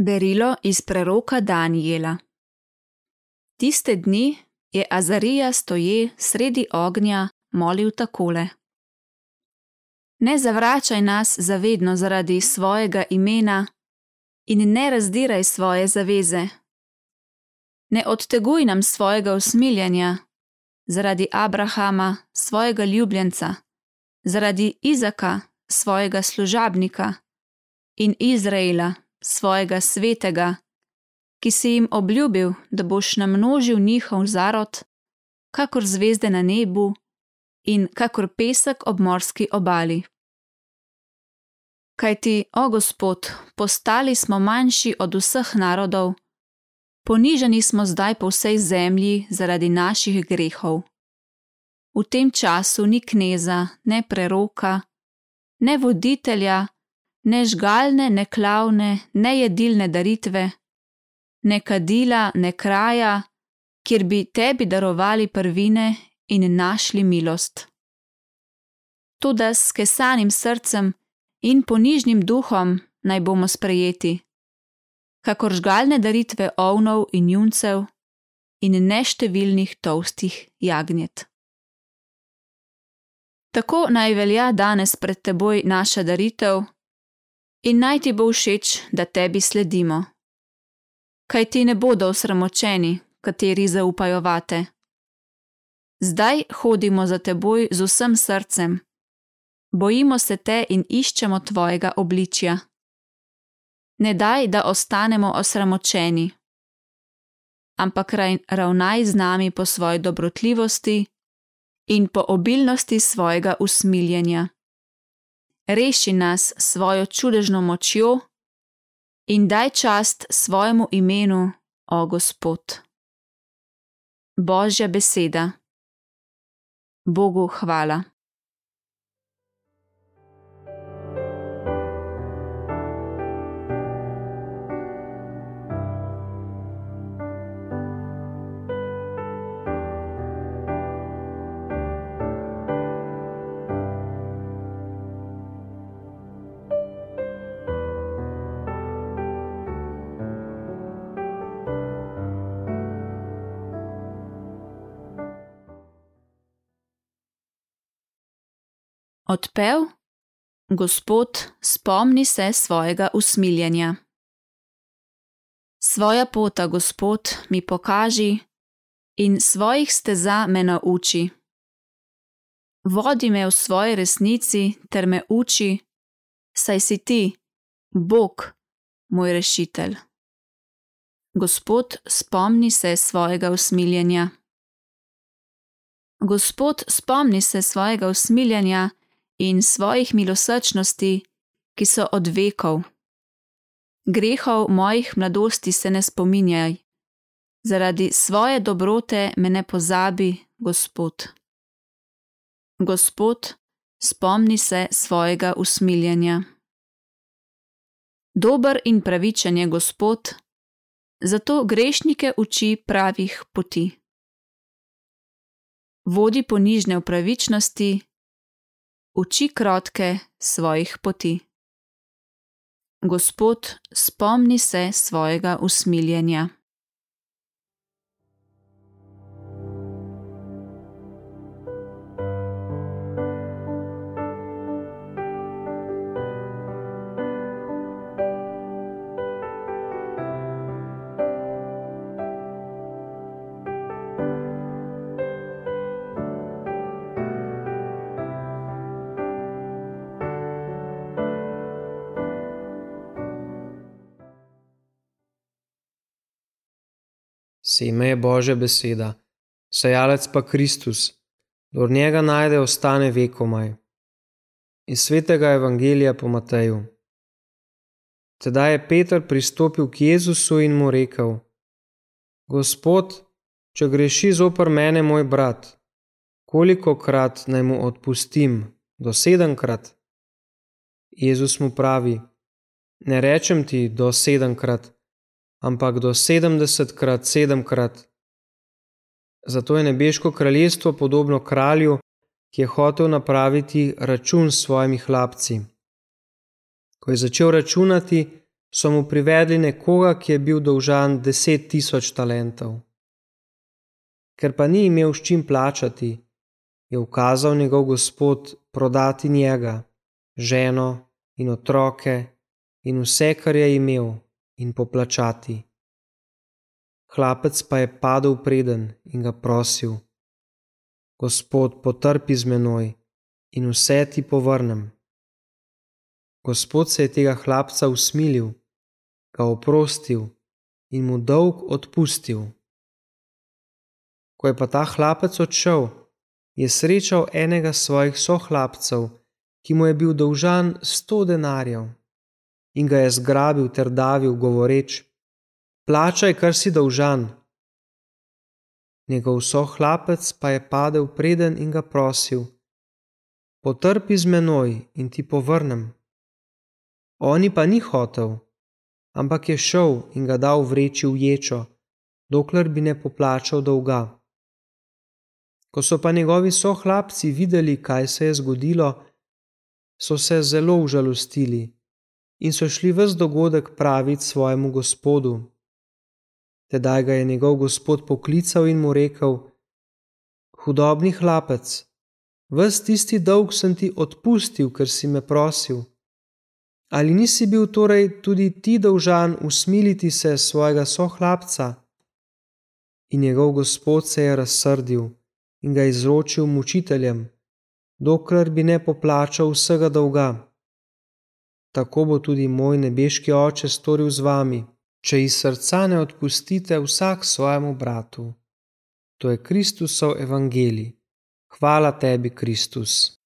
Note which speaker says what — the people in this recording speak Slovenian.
Speaker 1: Berilo iz preroka Danijela. Tiste dni je Azarija stoje sredi ognja molil takole: Ne zavračaj nas zavedno zaradi svojega imena in ne razdiraj svoje zaveze. Ne odteguj nam svojega usmiljanja zaradi Abrahama, svojega ljubljenca, zaradi Izaka, svojega služabnika in Izraela svojega svetega, ki si jim obljubil, da boš namnožil njihov zarod, kakor zvezde na nebu in kakor pesek ob morski obali. Kaj ti, o Gospod, postali smo manjši od vseh narodov, ponižani smo zdaj po vsej zemlji zaradi naših grehov. V tem času ni kneza, ne preroka, ne voditelja, ne žgalne, ne klavne, ne jedilne daritve, ne kadila, ne kraja, kjer bi tebi darovali prvine in našli milost. Tudi s kesanim srcem in ponižnim duhom naj bomo sprejeti, kakor žgalne daritve ovnov in juncev in neštevilnih tolstih jagnjet. Tako naj velja danes pred teboj naša daritev, in naj ti bo všeč, da tebi sledimo. Kaj ti ne bodo osramočeni, kateri zaupajo vate. Zdaj hodimo za teboj z vsem srcem, bojimo se te in iščemo tvojega obličja. Ne daj, da ostanemo osramočeni, ampak ravnaj z nami po svoji dobrotljivosti in po obilnosti svojega usmiljenja reši nas svojo čudežno močjo in daj čast svojemu imenu, o Gospod. Božja beseda. Bogu hvala. Odpev, Gospod, spomni se svojega usmiljenja. Svoja pota, Gospod, mi pokaži in svojih steza me nauči. Vodi me v svoji resnici ter me uči, saj si ti, Bog, moj rešitelj. Gospod, spomni se svojega usmiljenja. Gospod, spomni se svojega usmiljenja in svojih milosrčnosti, ki so od vekov. Grehov mojih mladosti se ne spominjaj, zaradi svoje dobrote me ne pozabi, Gospod. Gospod, spomni se svojega usmiljenja. Dober in pravičen je Gospod, zato grešnike uči pravih poti. Vodi ponižne v pravičnosti, uči krotke svojih poti. Gospod, spomni se svojega usmiljenja.
Speaker 2: Seme je Božja beseda, sejalec pa Kristus, do njega najde ostane vekomaj. Iz svetega evangelija po Mateju. Tedaj je Peter pristopil k Jezusu in mu rekel: Gospod, če greši zopr mene moj brat, koliko krat naj mu odpustim, do sedemkrat? Jezus mu pravi: Ne rečem ti do sedemkrat ampak do sedemdesetkrat sedemkrat. Zato je nebeško kraljestvo podobno kralju, ki je hotel napraviti račun s svojimi hlapci. Ko je začel računati, so mu privedli nekoga, ki je bil dolžan deset tisoč talentov. Ker pa ni imel s čim plačati, je ukazal njegov gospod prodati njega, ženo in otroke in vse, kar je imel, in poplačati. Hlapec pa je padel preden in ga prosil: Gospod, potrpi z menoj in vse ti povrnem. Gospod se je tega hlapca usmilil, ga oprostil in mu dolg odpustil. Ko je pa ta hlapec odšel, je srečal enega svojih sohlapcev, ki mu je bil dolžan sto denarjev, in ga je zgrabil ter davil, govoreč: Plačaj, kar si dolžan. Njegov sohlapec pa je padel preden in ga prosil: Potrpi z menoj in ti povrnem. Oni pa ni hotel, ampak je šel in ga dal vreči v ječo, dokler bi ne poplačal dolga. Ko so pa njegovi sohlapci videli, kaj se je zgodilo, so se zelo užalostili in so šli ves dogodek praviti svojemu gospodu. Tedaj ga je njegov gospod poklical in mu rekel: Hudobni hlapec, ves tisti dolg sem ti odpustil, ker si me prosil. Ali nisi bil torej tudi ti dolžan usmiliti se svojega sohlapca? In njegov gospod se je razsrdil in ga izročil mučiteljem, dokler bi ne poplačal vsega dolga. Tako bo tudi moj nebeški oče storil z vami, če iz srca ne odpustite vsak svojemu bratu. To je Kristusov evangelij. Hvala tebi, Kristus.